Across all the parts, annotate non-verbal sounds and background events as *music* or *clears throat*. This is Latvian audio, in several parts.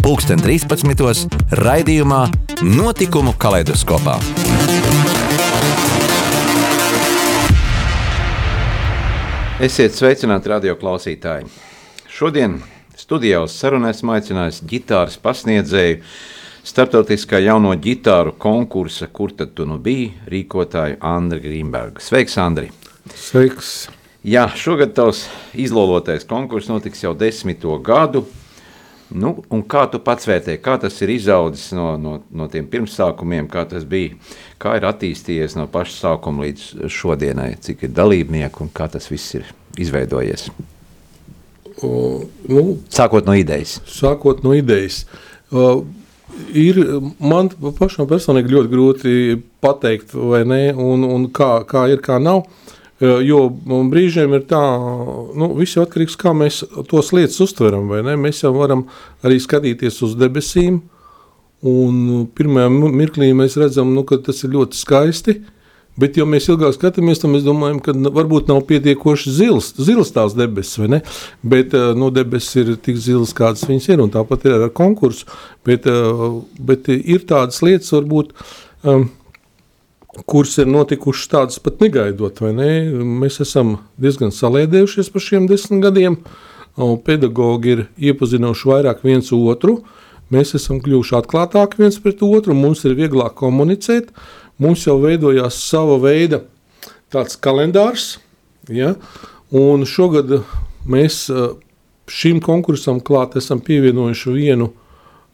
pulksten 13. raidījumā Notikumu kaleidoskopā. Esiet sveicināti radio klausītāji! Šodien studijā uz sarunu esmu aicinājis ģitāras pasniedzēju starptautiskā jauno ģitāru konkursa, kur tad tu nu biji, rīkotāju Andri Grīmbergu. Sveiks, Andri! Sveiks! Jā, šogad tavs izlolotais konkurss notiks jau desmito gadu. Nu, un kā tu pats vērtē, kā tas ir izaudzis no, no, no tiem pirmsākumiem, kā tas bija, kā ir attīstījies no paša sākuma līdz šodienai, cik ir dalībnieku un kā tas viss ir izveidojies? O, nu, sākot no idejas. Sākot no idejas. O, ir man pašam personīgi ļoti grūti pateikt, vai ne, un, un kā, kā ir, kā nav. Jo brīžiem ir tā, nu, viss ir atkarīgs no tā, kā mēs tos lietas uztveram. Mēs jau varam arī skatīties uz debesīm, un pirmajā mirklī mēs redzam, nu, ka tas ir ļoti skaisti. Bet, ja mēs ilgāk skatāmies, tad mēs domājam, ka varbūt nav pietiekoši zils, zils tās debesis, vai ne? Bet nu, debesis ir tik zilas, kādas viņas ir, un tāpat ir ar konkursu. Bet, bet ir tādas lietas, varbūt. Um, kuras ir notikušas tādas pat negaidot, vai ne? Mēs esam diezgan salēdējušies par šiem desmit gadiem. Pedagogi ir iepazinuši vairāk viens otru, mēs esam kļuvuši atklātāki viens pret otru, mums ir vieglāk komunicēt, mums jau veidojās sava veida tāds kalendārs, ja? un šogad mēs šim konkursam klāt esam pievienojuši vienu,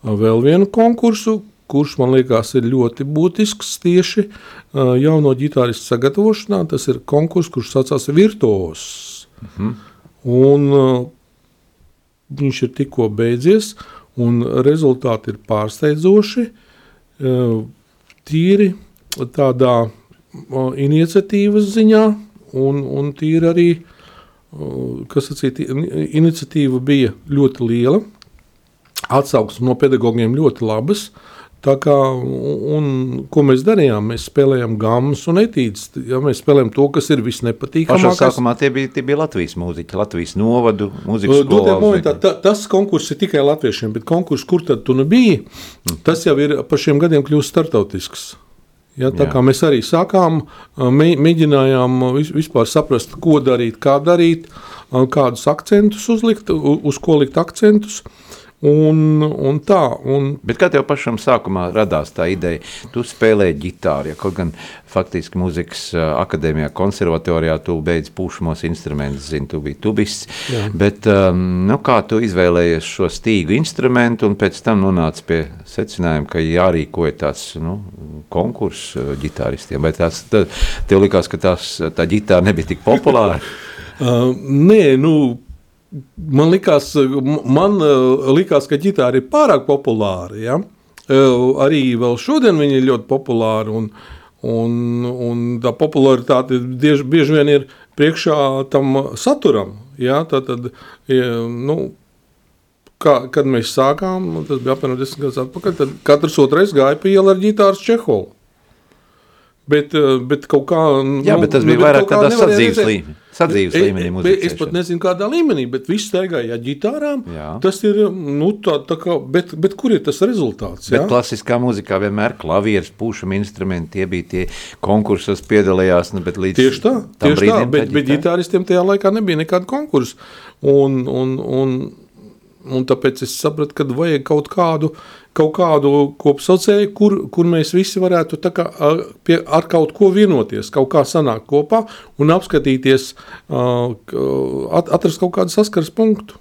vēl vienu konkursu, kurš man liekas ir ļoti būtisks tieši jauno ģitāristu sagatavošanā. Tas ir konkurss, kurš saucās Virtuos. Mhm. Un, viņš ir tikko beidzies, un rezultāti ir pārsteidzoši. Tīri tādā iniciatīvas ziņā, un, un tīri arī, kas sacīt, iniciatīva bija ļoti liela, atsauksme no pedagogiem ļoti labas, uh, Tā kā, un, ko mēs darījām? Mēs spēlējām gāmas un etīdes. Ja mēs spēlējām to, kas ir visnepatīkamākais. Pašā sākumā tie bija, tie bija Latvijas mūziķi, Latvijas novadu mūzikas nu, skolā. Momentā, ta, tas konkurss ir tikai latviešiem, bet konkurss, kur tad tu nu biji, mm. tas jau ir par šiem gadiem kļūst startautisks. Ja, tā Jā. kā mēs arī sākām, mē, mēģinājām vispār saprast, ko darīt, kā darīt, kādus akcentus uzlikt, uz ko likt akcentus. Uh, Un, un tā, un... Bet kā tev pašam sākumā radās tā ideja? Tu spēlēji ģitāru, ja kaut gan faktiski mūzikas akadēmijā, konservatorijā tu beidz pūšamos instrumentus, zini, tu biji tubists. Jā. Bet um, nu, kā tu izvēlējies šo stīgu instrumentu un pēc tam nonāci pie secinājuma, ka jārīkoja tāds nu, konkurss ģitāristiem? Vai tās, tev likās, ka tās, tā ģitāra nebija tik populāra? *laughs* uh, nē, nu man likās, man eh, likās, ka ģitāra ir pārāk populāra. Ja? Eh, arī vēl šodien viņa ir ļoti populāra. Un, un, un tā popularitāte bieži, bieži vien ir priekšā tam saturam. Ja? Tad, tad, nu, kā, kad mēs sākām, tas bija apmēram desmit gadus atpakaļ, tad katrs otrais gāja pie ielas ar ģitāras čeholu. Bet, eh, bet kaut kā. Jā, nu, bet tas bija vairāk tādā sadzīves līmenī. Sadzīves e, līmenī e, es pat nezinu, kādā līmenī, bet viss staigāja ar ģitārām. Jā. Tas ir, nu, tā, tā kā, bet, bet kur ir tas rezultāts? Bet jā? klasiskā mūzikā vienmēr klavieres, pušam instrumenti, tie bija tie konkursos piedalījās, nu, bet līdz Tieši tā, tieši tā, bet, bet ģitāristiem tajā laikā nebija nekāda konkursa. Un, un, un, un tāpēc es sapratu, ka vajag kaut kādu kaut kādu kopsaucēju, kur, kur mēs visi varētu kā, pie, ar kaut ko vienoties, kaut kā sanākt kopā un apskatīties, atrast kaut kādu saskares punktu.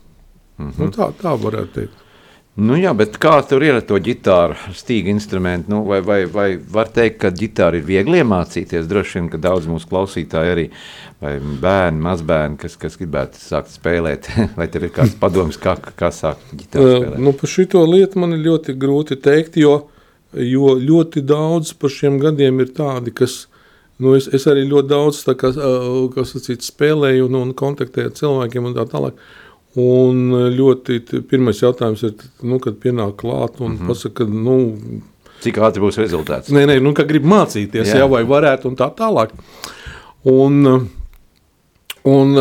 Mm -hmm. nu, tā, tā varētu teikt. Nu jā, bet kā tur ir ar to ģitāru, stīgu instrumentu? Nu, vai, vai, vai var teikt, ka ģitāra ir viegli iemācīties? Droši vien, ka daudz mūsu klausītāji arī bērni, mazbērni, kas, kas gribētu sākt spēlēt, *laughs* vai tev ir kāds padoms, kā, kā sākt ģitāru spēlēt? Nu, par šito lietu man ir ļoti grūti teikt, jo jo ļoti daudz par šiem gadiem ir tādi, kas, nu, es, es arī ļoti daudz, tā kā, kas sacīt, spēlēju un, un kontaktēju ar cilvēkiem un tā tālāk, un ļoti, pirmais jautājums ir, nu, kad pienāk klāt un mm -hmm. pasaka, nu, Cik ātri būs rezultāts? Nē, nē, nu, ka grib mācīties, jā. Jā, vai varētu un tā tālāk. Un, un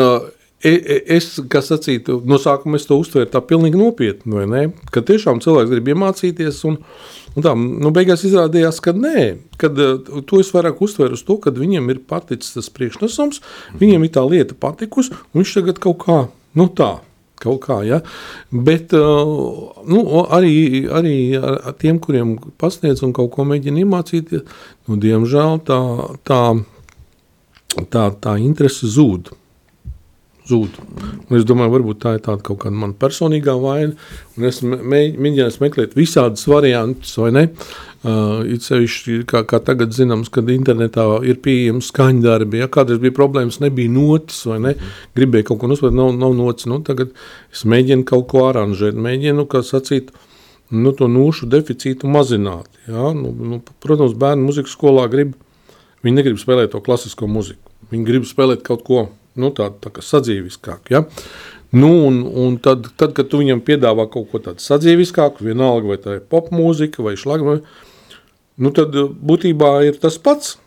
E, e, es, kas sacītu, no sākuma es to uztvēru tā pilnīgi nopietni, vai ne? Ka tiešām cilvēks grib iemācīties un, un tā, nu, beigās izrādījās, ka nē, kad to es vairāk uztveru uz to, kad viņam ir paticis tas priekšnesums, viņam ir tā lieta patikusi, un viņš tagad kaut kā, nu tā, kaut kā, ja? Bet nu, arī, arī ar tiem, kuriem pasniedz un kaut ko mēģina iemācīties, nu, diemžēl tā, tā, tā, tā interese zūd zūd. Un es domāju, varbūt tā ir tāda kaut kāda mana personīgā vaina. Es mēģināju meklēt visādas variantus, vai ne? Uh, it sevišķi, kā, kā tagad zināms, kad internetā ir pieejams skaņdarbi. Ja kādreiz bija problēmas, nebija notis, vai ne? Gribēju kaut ko nospēlēt, nav, nav notis. Nu, tagad es mēģinu kaut ko aranžēt, mēģinu, kā sacīt, nu, to nūšu deficītu mazināt. Ja? Nu, nu, protams, bērni muzikas skolā grib, viņi negrib spēlēt to klasisko muziku. Viņi grib spēlēt kaut ko nu, tādu tā sadzīviskāku. Ja? Nu, un, un tad, tad, kad tu viņam piedāvā kaut ko tādu sadzīviskāku, vienalga vai tā ir popmūzika vai šlagma, nu, tad uh, būtībā ir tas pats.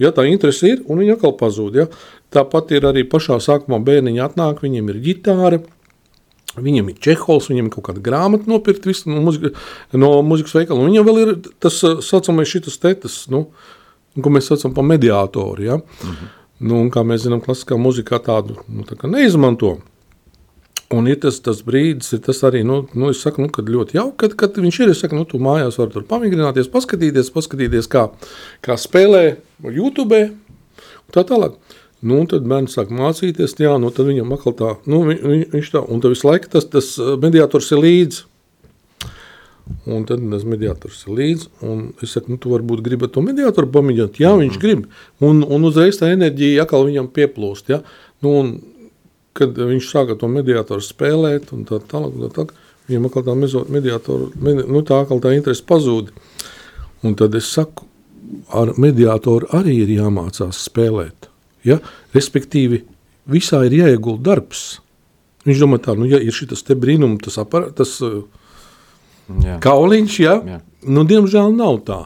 Ja tā interese ir, un viņa atkal pazūd. Ja? Tāpat ir arī pašā sākumā bērniņi atnāk, viņiem ir ģitāra, Viņam ir čehols, viņam ir kaut kāda grāmata nopirkt visu, no, muzika, no muzikas veikala. Un viņam vēl ir tas uh, saucamais šitas tetas, nu, ko mēs saucam par mediātoru. Ja? Mm Nu, kā mēs zinām, klasiskā mūzikā tādu nu, tā neizmanto. Un ir tas, tas brīdis, ir tas arī, nu, nu es saku, nu, kad ļoti jauki, kad, kad viņš ir, es saku, nu, tu mājās vari tur pamigrināties, paskatīties, paskatīties, kā, kā spēlē YouTube, un tā tālāk. Nu, un tad bērns sāk mācīties, jā, nu, tad viņam atkal tā, nu, viņ, viņš tā, un tad visu laiku tas, tas mediātors ir līdzi. Un tad tas mediātors ir līdzi. Es saku, nu, tu varbūt gribi to mediātoru pamēģināt. Jā, viņš mhm. grib. Un, un uzreiz tā enerģija atkal viņam pieplūst. Ja? Nu, un, kad viņš sāka to mediātoru spēlēt, un tā tālāk, tā tālāk viņam atkal tā mediātoru, nu, tā tā interese pazūd. Un tad es saku, ar mediātoru arī ir jāmācās spēlēt. Ja? Respektīvi, visā ir jāiegulda darbs. Viņš domā tā, nu, ja ir šis brīnums, tas aparāts, tas Jā. Kauliņš, ja? Jā. Nu, diemžēl nav tā.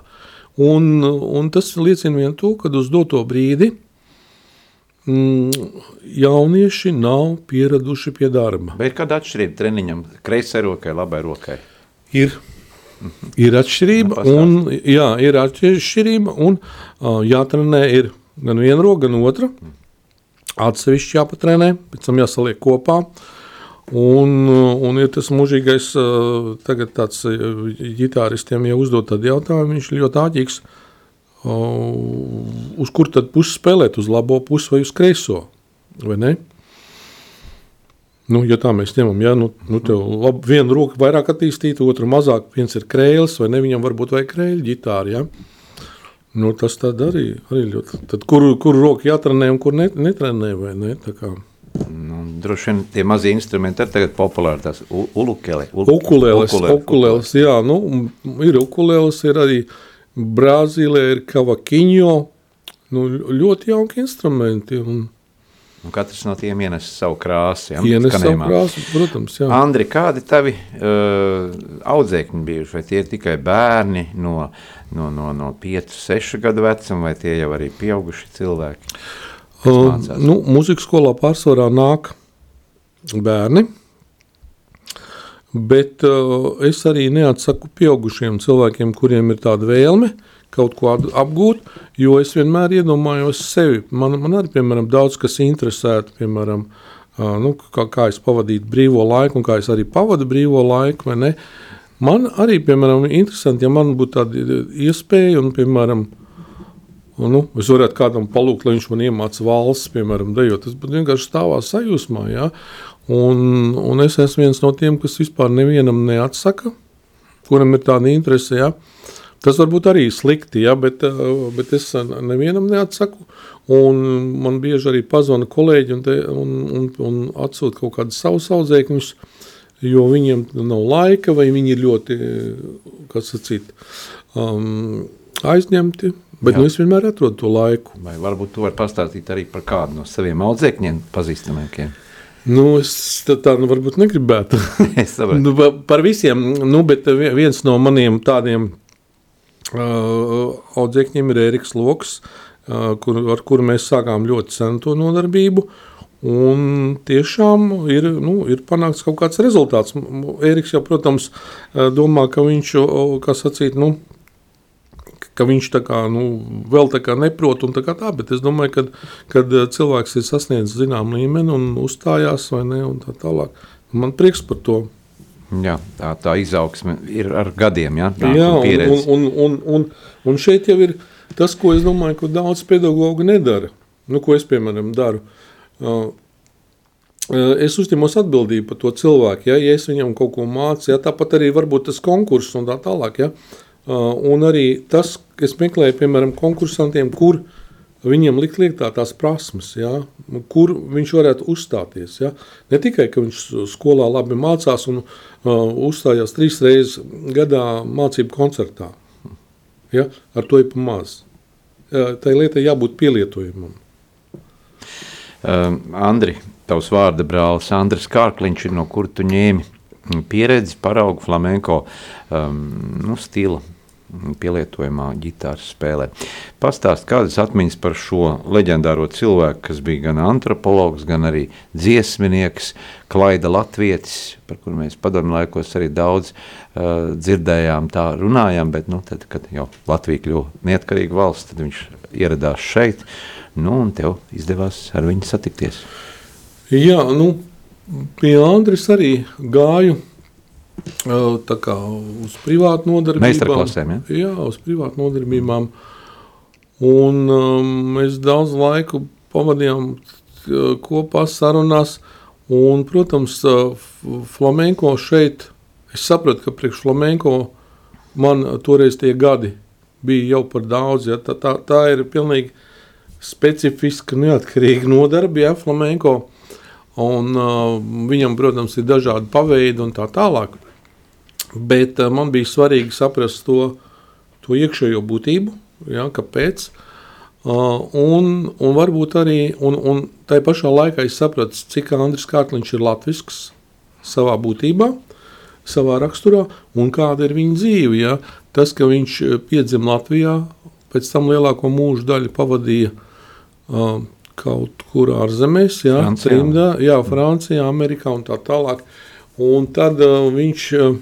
Un, un tas liecina vien to, ka uz doto brīdi mm, jaunieši nav pieraduši pie darba. Ir kāda atšķirība treniņam, kreisai rokai, labai rokai? Ir. Ir atšķirība, nu, un, jā, ir atšķirība, un uh, jātrenē ir gan viena roka, gan otra. Atsevišķi jāpatrenē, pēc tam jāsaliek kopā. Uh, Un, un ir tas mūžīgais, tagad tāds ģitāristiem jau uzdot tādu jautājumu, viņš ļoti āķīgs, uz kur tad pusi spēlēt, uz labo pusi vai uz kreiso, vai ne? Nu, ja tā mēs ņemam, ja, nu, nu tev lab, viena roka vairāk attīstīta, otra mazāk, viens ir krēls, vai ne, viņam varbūt vajag krēļu ģitāru, ja? Nu, tas tad arī, arī ļoti, tad kur, kur roka jātrenē un kur net, netrenē, vai ne, tā kā. Nu, droši vien tie mazie instrumenti ir tagad populāri. Tas ulukele, ukulēles, ukulēles, jā, nu, ir ukulēles, ir arī Brazīlē, ir kavakiņo, nu, ļoti jauki instrumenti. Un, Un katrs no tiem ienes savu krāsu. Ja? Ienes savu krāsu, protams. Jā. Andri, kādi tavi uh, audzēkņi bijuši? Vai tie ir tikai bērni no, no, no, no 5, 6 gadu vecuma, vai tie jau arī pieauguši cilvēki? Uh, nu, Mūzikas skolā pārsvarā nāk bērni, bet uh, es arī neatsaku pieaugušiem cilvēkiem, kuriem ir tāda vēlme kaut ko apgūt, jo es vienmēr iedomājos sevi. Man, man arī, piemēram, daudz kas interesētu, piemēram, uh, nu, kā, kā es pavadītu brīvo laiku, un kā es arī pavadu brīvo laiku? Man arī, piemēram, interesanti, ja man būtu tāda iespēja, un, piemēram, Un, nu, es varētu kādam palūgt, lai viņš man iemācītu valsts, piemēram, dejot. Tas vienkārši stāvā sajūsmā. Ja? Un, un es esmu viens no tiem, kas vispār nevienam neatsaka, kuram ir tāda interese. Ja? Tas varbūt arī slikti, ja? bet, eh, bet es nevienam neatsaku. Un man bieži arī pazvana kolēģi un, te, un, un, un atsūta kaut kādus savus audzēkņus, jo viņiem nav laika vai viņi ir ļoti, kas sacīt, um, aizņemti, bet Jā. nu, es vienmēr atrodu to laiku. Vai varbūt tu vari pastāstīt arī par kādu no saviem audzēkņiem pazīstamākiem? Nu, es tā, tā nu, varbūt negribētu. *laughs* es saprotu. nu, pa- par visiem, nu, bet vi- viens no maniem tādiem uh, audzēkņiem ir Ēriks Loks, uh, kur, ar kuru mēs sākām ļoti senu to nodarbību. Un tiešām ir, nu, ir panākts kaut kāds rezultāts. Ēriks jau, protams, domā, ka viņš, kā sacīt, nu, ka viņš tā kā, nu, vēl tā kā neprot un tā kā tā, bet es domāju, ka kad eh, cilvēks ir sasniedzis zinām līmeni un uzstājās vai ne, un tā tālāk. Man prieks par to. Jā, tā, tā izaugsme ir ar gadiem, ja? Nāk Jā, un un, un, un, un, un šeit jau ir tas, ko es domāju, ko daudz pedagogu nedara. Nu, ko es, piemēram, daru. Uh, uh, Es uzņemos atbildību par to cilvēku, ja, ja es viņam kaut ko mācu, ja, tāpat arī varbūt tas konkurss un tā tālāk. Ja. Uh, Un arī tas, ka es meklēju, piemēram, konkursantiem, kur viņiem likt lietā tās prasmes, ja, kur viņš varētu uzstāties. Ja. Ne tikai, ka viņš skolā labi mācās un uh, uzstājās trīs reizes gadā mācību koncertā. Ja, ar to ir pa maz. Uh, Tai lietai jābūt pielietojumam. Um, Andri, tavs vārda brālis Andris Kārkliņš ir no kur tu ņēmi pieredzi, paraugu flamenko um, nu, stila pielietojumā ģitāras spēlē. Pastāst kādas atmiņas par šo leģendāro cilvēku, kas bija gan antropologs, gan arī dziesminieks, Klaida Latvietis, par kuru mēs padomu laikos arī daudz uh, dzirdējām, tā runājām, bet nu, tad, kad jau Latvija kļuva neatkarīga valsts, tad viņš ieradās šeit, nu, un tev izdevās ar viņu satikties. Jā, nu, pie Andris arī gāju tā kā uz privātu nodarbībām. Meistarklasēm, ja? Jā, uz privātu nodarbībām. Un um, mēs daudz laiku pavadījām kopā sarunās. Un, protams, flamenko šeit, es sapratu, ka priekš flamenko man toreiz tie gadi bija jau par daudz. Ja? Tā, tā, tā ir pilnīgi specifiska, neatkarīga nodarbe, ja, flamenko. Un, uh, viņam, protams, ir dažādi paveidi un tā tālāk. Bet uh, man bija svarīgi saprast to, to iekšējo būtību, ja, kāpēc. Uh, un, un varbūt arī, un, un tā pašā laikā es sapratu, cik Andris Kārkliņš ir latvisks savā būtībā, savā raksturā, un kāda ir viņa dzīve. Ja? Tas, ka viņš eh, piedzima Latvijā, pēc tam lielāko mūža daļu pavadīja uh, kaut kur ārzemēs, ja? Francijā. Trimdā, jā, Francijā, Amerikā un tā tālāk. Un tad uh, viņš uh,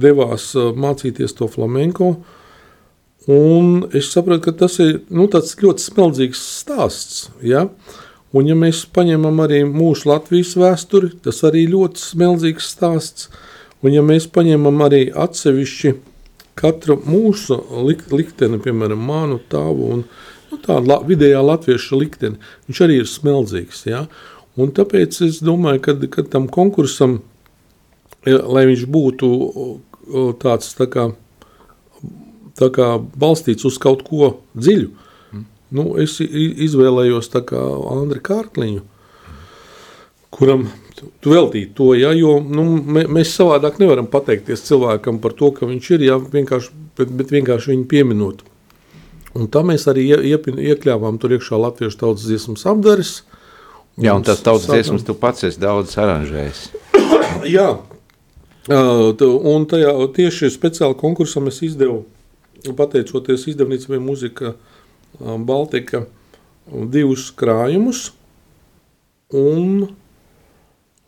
devās uh, mācīties to flamenko. Un es saprotu, ka tas ir nu, ļoti smeldzīgs stāsts. Ja? Un, ja mēs paņemam arī mūsu Latvijas vēsturi, tas arī ļoti smeldzīgs stāsts. Un, ja mēs paņemam arī atsevišķi katru mūsu lik, likteni, piemēram, mānu tāvu un nu, tādu la, vidējā latviešu likteni, viņš arī ir smeldzīgs. Ja? Un tāpēc es domāju, ka, tam konkursam, lai viņš būtu tāds tā kā, tā kā balstīts uz kaut ko dziļu, nu, es izvēlējos kā Andri Kārkliņu, kuram tu- veltīji to, ja, jo nu, mē, mēs savādāk nevaram pateikties cilvēkam par to, ka viņš ir, ja, vienkārši, bet, bet vienkārši viņu pieminot. Un tā mēs arī ie, iepi- iekļāvām tur iekšā latviešu tautas dziesmas apdares. Jā, un tas tautas sākām- dziesmas tu pats esi daudz aranžējis. *coughs* Jā, un tajā tieši speciāli konkursam es izdevu, pateicoties izdevniecībai Muzika ā, Baltika, divus krājumus. Un,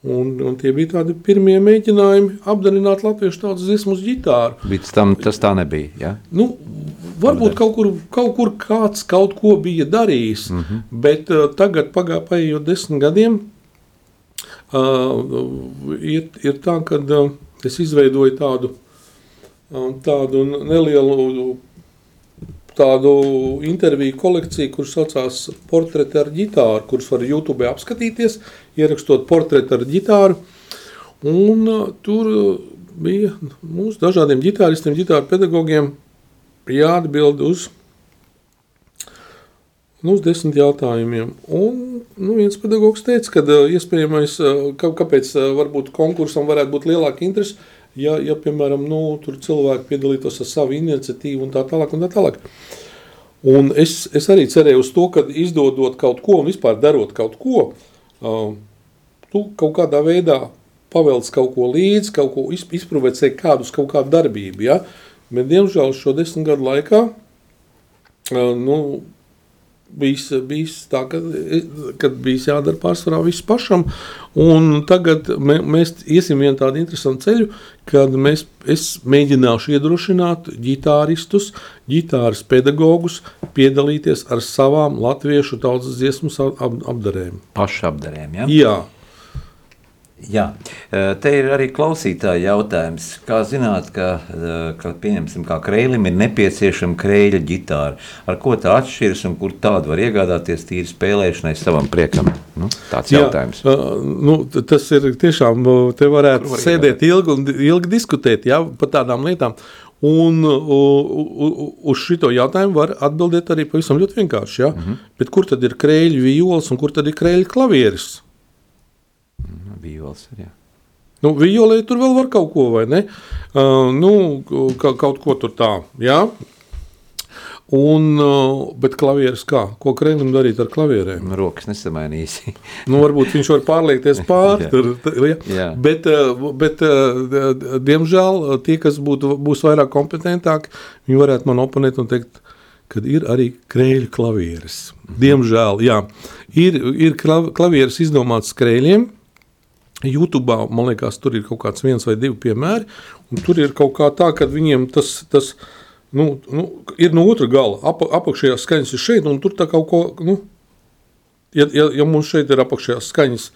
un, un tie bija tādi pirmie mēģinājumi apdarināt latviešu tautas dziesmu uz ģitāru. Līdz tam tas tā nebija. Ja? Nu, varbūt kaut kur, kaut kur kāds kaut ko bija darījis, mm -hmm. bet uh, tagad, pagā- paiet desmit gadiem, ir, ir tā, ka uh, es izveidoju tādu, uh, tādu nelielu tādu interviju kolekciju, kuras saucās Portreti ar ģitāru, kuras var YouTube apskatīties, ierakstot portretu ar ģitāru. Un tur bija mūsu dažādiem ģitāristiem, ģitāru pedagogiem jāatbild uz, nu, uz desmit jautājumiem. Un nu, viens pedagogs teica, ka iespējamais, ka, kāpēc varbūt konkursam varētu būt lielāka interese, ja, ja piemēram, nu, tur cilvēki piedalītos ar savu iniciatīvu un tā tālāk un tā tālāk. Un es, es arī cerēju uz to, ka izdodot kaut ko un vispār darot kaut ko, uh, tu kaut kādā veidā pavelc kaut ko līdzi, kaut ko izprovocē kādus kaut kādu darbību, ja? Bet, diemžēl, šo desmit gadu laikā, uh, nu, bijis, bijis tā, ka, kad bijis jādara pārsvarā viss pašam, un tagad mē, mēs iesim vien tādu interesantu ceļu, kad mēs, es mēģināšu iedrošināt ģitāristus, ģitāras pedagogus piedalīties ar savām latviešu tautas dziesmas apdarēm. Pašu apdarēm, ja? Jā. Jā, te ir arī klausītāja jautājums. Kā zināt, ka, ka pieņemsim, kā kreilim ir nepieciešama kreļa ģitāra? Ar ko tā atšķiras un kur tādu var iegādāties tīri spēlēšanai savam priekam? Nu, tāds Jā, jautājums. Nu, tas ir tiešām, te varētu var sēdēt ilgi un ilgi diskutēt jā, par tādām lietām. Un uz šo jautājumu var atbildēt arī pavisam ļoti vienkārši. Ja? Mm -hmm. Bet kur tad ir krēļu violas un kur tad ir krēļu klavieris? Viols. Jā. Nu, violē tur vēl var kaut ko, vai ne? Uh, nu, ka, kaut ko tur tā, jā. Un, uh, bet klavieres kā? Ko Kremlim darīt ar klavierēm? Nu, rokas nesamainīs. *laughs* nu, varbūt viņš var pārliekties *laughs* pāri. tur, ja? Jā. Bet, uh, bet uh, diemžēl tie, kas būtu, būs vairāk kompetentāki, viņi varētu man oponēt un teikt, kad ir arī krēļu klavieres. Mhm. Diemžēl, jā. Ir, ir klavieres izdomāts krēļiem, YouTube, man liekas, tur ir kaut kāds viens vai divi piemēri. Tur ir kaut kā tā, ka viņiem tas, tas nu, nu, ir no otra gala. Ap, apakšējās skaņas ir šeit, un tur kaut ko. Nu, ja, ja, ja mums šeit ir apakšējās skaņas,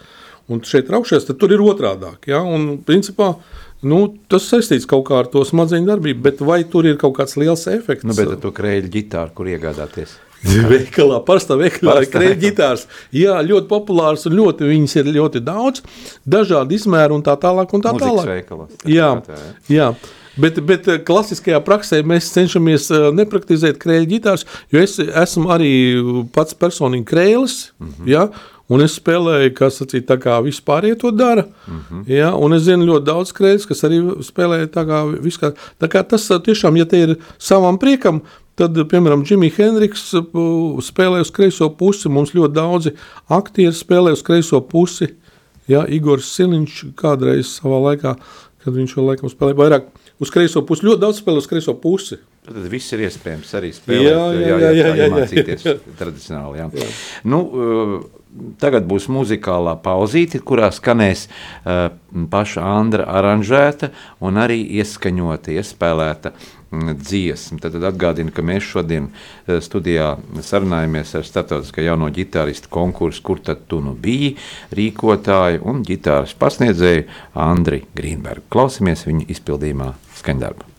un šeit ir augšējās, tad tur ir otrādāk. Ja? Un, principā, Nu, tas saistīts kaut kā ar to smadzeņu darbību, bet vai tur ir kaut kāds liels efekts? Nu, bet ar to krēļu ģitāru, kur iegādāties? *laughs* Veikalā, parastā veikalā ir krēķis ģitārs. Jā, ļoti populārs un ļoti, viņas ir ļoti daudz, dažādi izmēri un tā tālāk. Un tā tālāk. Veikalos, jā, jā. Bet, bet eh, klasiskajā praksē mēs cenšamies eh, nepraktizēt krēļu ģitārus, jo es esmu arī pats personīgi krēlis. Mm -hmm. ja, Un es spēlēju, kas sacīt, tā kā vispār to dara. Mm -hmm. ja, un es zinu ļoti daudz krēļus, kas arī spēlē tā kā vispār. Tā kā tas tiešām, ja te ir savam priekam, Tad, piemēram, Džimijs Hendriks uh, spēlē uz kreiso pusi. Mums ļoti daudzi aktieri spēlē uz kreiso pusi. Ja, Igors Siliņš kādreiz savā laikā, kad viņš vēl laikam spēlēja vairāk uz kreiso pusi, ļoti daudz spēlē uz kreiso pusi. Tad viss ir iespējams arī spēlēt, jā, jā, jā, jā, jā, jā, jā, jā. tradicionāli. Jā. Jā. Nu, uh, tagad būs muzikālā pauzīte, kurā skanēs uh, paša Andra aranžēta un arī ieskaņota, iespēlēta uh, dziesmu. Tad, tad atgādinu, ka mēs šodien eh, studijā sarunājamies ar starptautiskā jauno ģitāristu konkursu, kur tad tu nu biji rīkotāju un ģitāras pasniedzēju Andri Grīnbergu. Klausamies viņa izpildījumā skaņdarbu.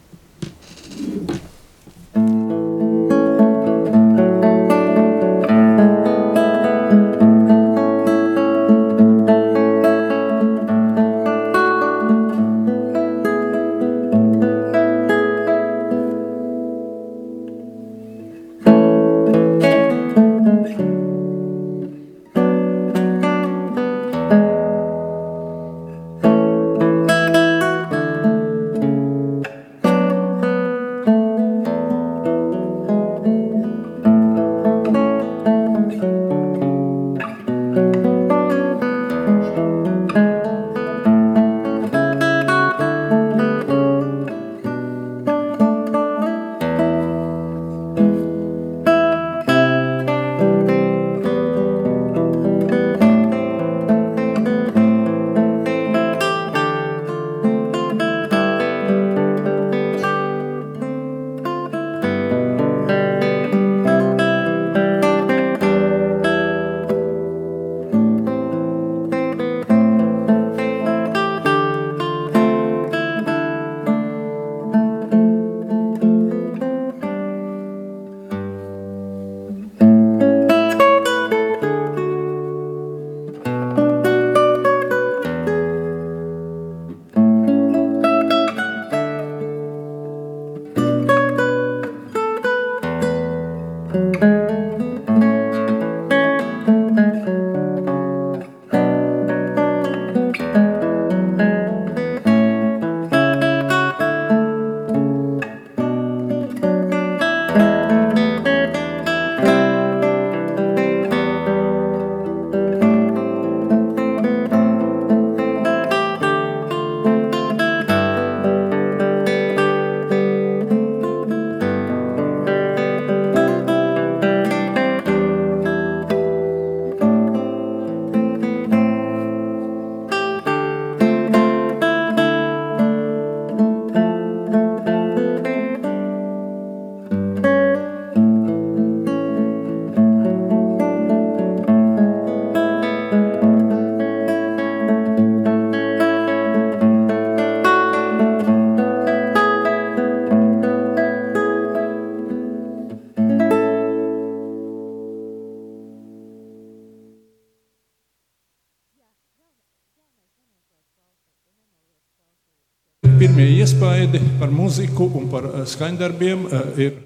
Iespaidi par muziku un par skaņdarbiem ir.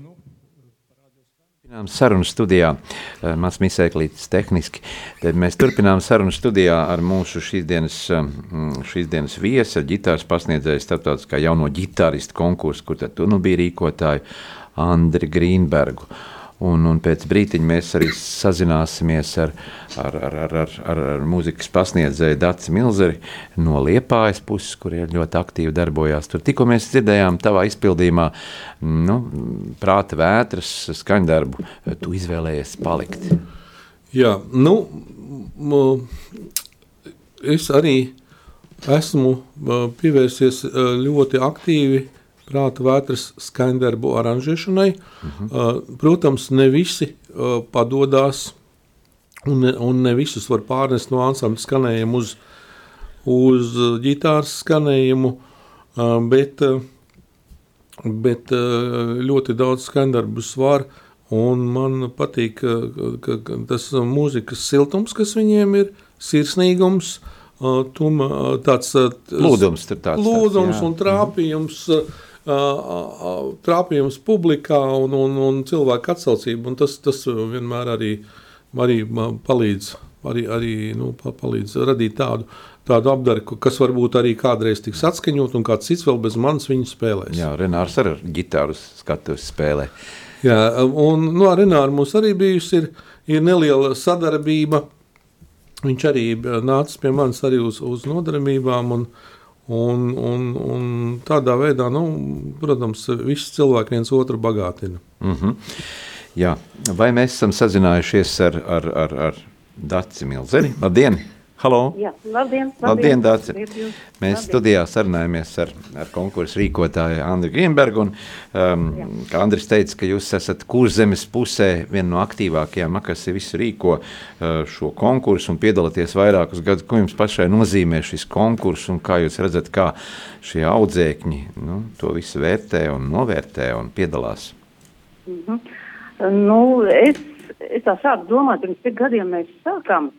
Nu, Sarunu studijā, mans misēklītis tehniski, tad mēs turpinām sarunu studijā ar mūsu šīs dienas, šīs dienas viesi, ģitāras pasniedzēju starptautiskā jauno ģitāristu konkursu, kur tad tu nu biji rīkotāju Andri Grīnbergu. Un, un pēc brīdiņa mēs arī sazināsimies ar, ar, ar, ar, ar, ar, ar mūzikas pasniedzēju Dārzu Milzeri no Liepājas puses, kur ir ļoti aktīvi darbojās. Tur tikko mēs dzirdējām, tavā izpildījumā, nu, prāta vētras skaņdarbu, tu izvēlējies palikt. Jā, nu, es arī esmu pievērsies ļoti aktīvi prāta vētras skaņdarbu aranžēšanai. Uh -huh. uh, protams, ne visi uh, padodas un ne, un ne visus var pārnest no ansambļa skanējuma uz, uz ģitāras skanējumu, uh, bet, uh, bet uh, ļoti daudz skaņdarbus var. Un man patīk ka, ka, tas mūzikas siltums, kas viņiem ir, sirsnīgums, uh, tuma, tāds lūdums, tāds, lūdums tāds, un trāpījums. Mm -hmm trāpījums publikā un, un, un cilvēku atsaucība. Un tas, tas vienmēr arī, arī palīdz, arī, arī, nu, palīdz radīt tādu, tādu apdaru, kas varbūt arī kādreiz tiks atskaņot, un kāds cits vēl bez manis viņu spēlēs. Jā, Renārs ar ģitāru skatuves spēlē. Jā, un nu, ar Renāru mums arī bijusi ir, ir neliela sadarbība. Viņš arī nāca pie manis arī uz, uz nodarbībām, un, Un, un, un tādā veidā, nu, protams, visi cilvēki viens otru bagātina. Mm -hmm. Jā. Vai mēs esam sazinājušies ar, ar, ar, ar Dārci Milzeri? Labdien! Halo! Jā, labdien! Labdien, Dārci! Mēs labdien. studijā sarunājamies ar, ar konkursu rīkotāju Andriu Grīmbergu. Un, um, kā Andris teica, ka jūs esat kurzemes pusē viena no aktīvākajām, kas visu rīko uh, šo konkursu un piedalāties vairākus gadus. Ko jums pašai nozīmē šis konkurss un kā jūs redzat, kā šie audzēkņi nu, to visu vērtē un novērtē un piedalās? Mm -hmm. nu, es, es tā sāku domāt, pirms cik gadiem mēs sākām